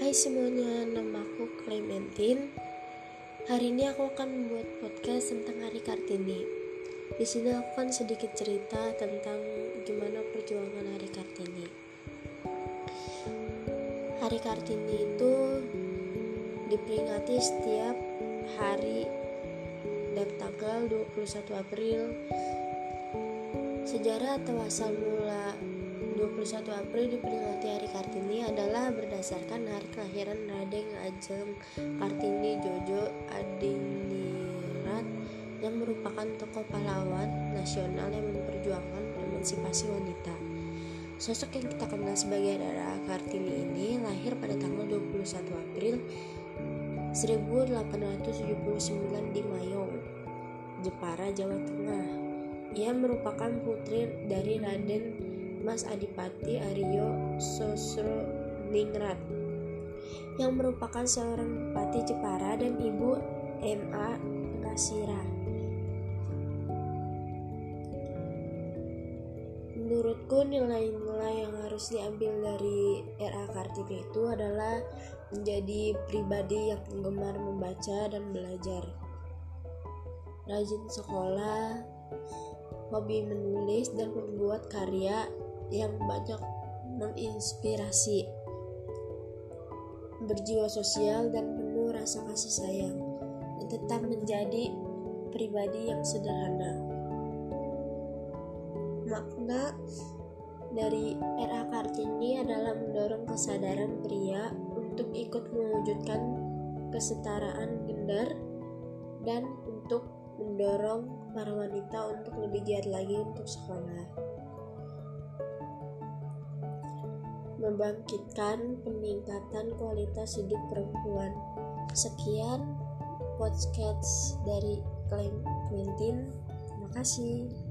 Hai semuanya, nama aku Clementine. Hari ini aku akan membuat podcast tentang Hari Kartini. Di sini aku akan sedikit cerita tentang gimana perjuangan Hari Kartini. Hari Kartini itu diperingati setiap hari dan tanggal 21 April. Sejarah atau asal mula 21 April diperingati Hari Kartini adalah berdasarkan hari kelahiran Raden Ajeng Kartini Jojo Adingrat yang merupakan tokoh pahlawan nasional yang memperjuangkan emansipasi wanita. Sosok yang kita kenal sebagai Rara Kartini ini lahir pada tanggal 21 April 1879 di Mayong, Jepara, Jawa Tengah. Ia merupakan putri dari Raden Mas Adipati Aryo Sosroningrat yang merupakan seorang bupati Jepara dan ibu M.A. Kasira. Menurutku nilai-nilai yang harus diambil dari R.A. Kartini itu adalah menjadi pribadi yang gemar membaca dan belajar. Rajin sekolah, hobi menulis dan membuat karya yang banyak menginspirasi, berjiwa sosial dan penuh rasa kasih sayang, dan tetap menjadi pribadi yang sederhana. Makna dari era Kartini adalah mendorong kesadaran pria untuk ikut mewujudkan kesetaraan gender dan untuk mendorong para wanita untuk lebih giat lagi untuk sekolah. Membangkitkan peningkatan kualitas hidup perempuan. Sekian podcast dari Clementine. Terima kasih.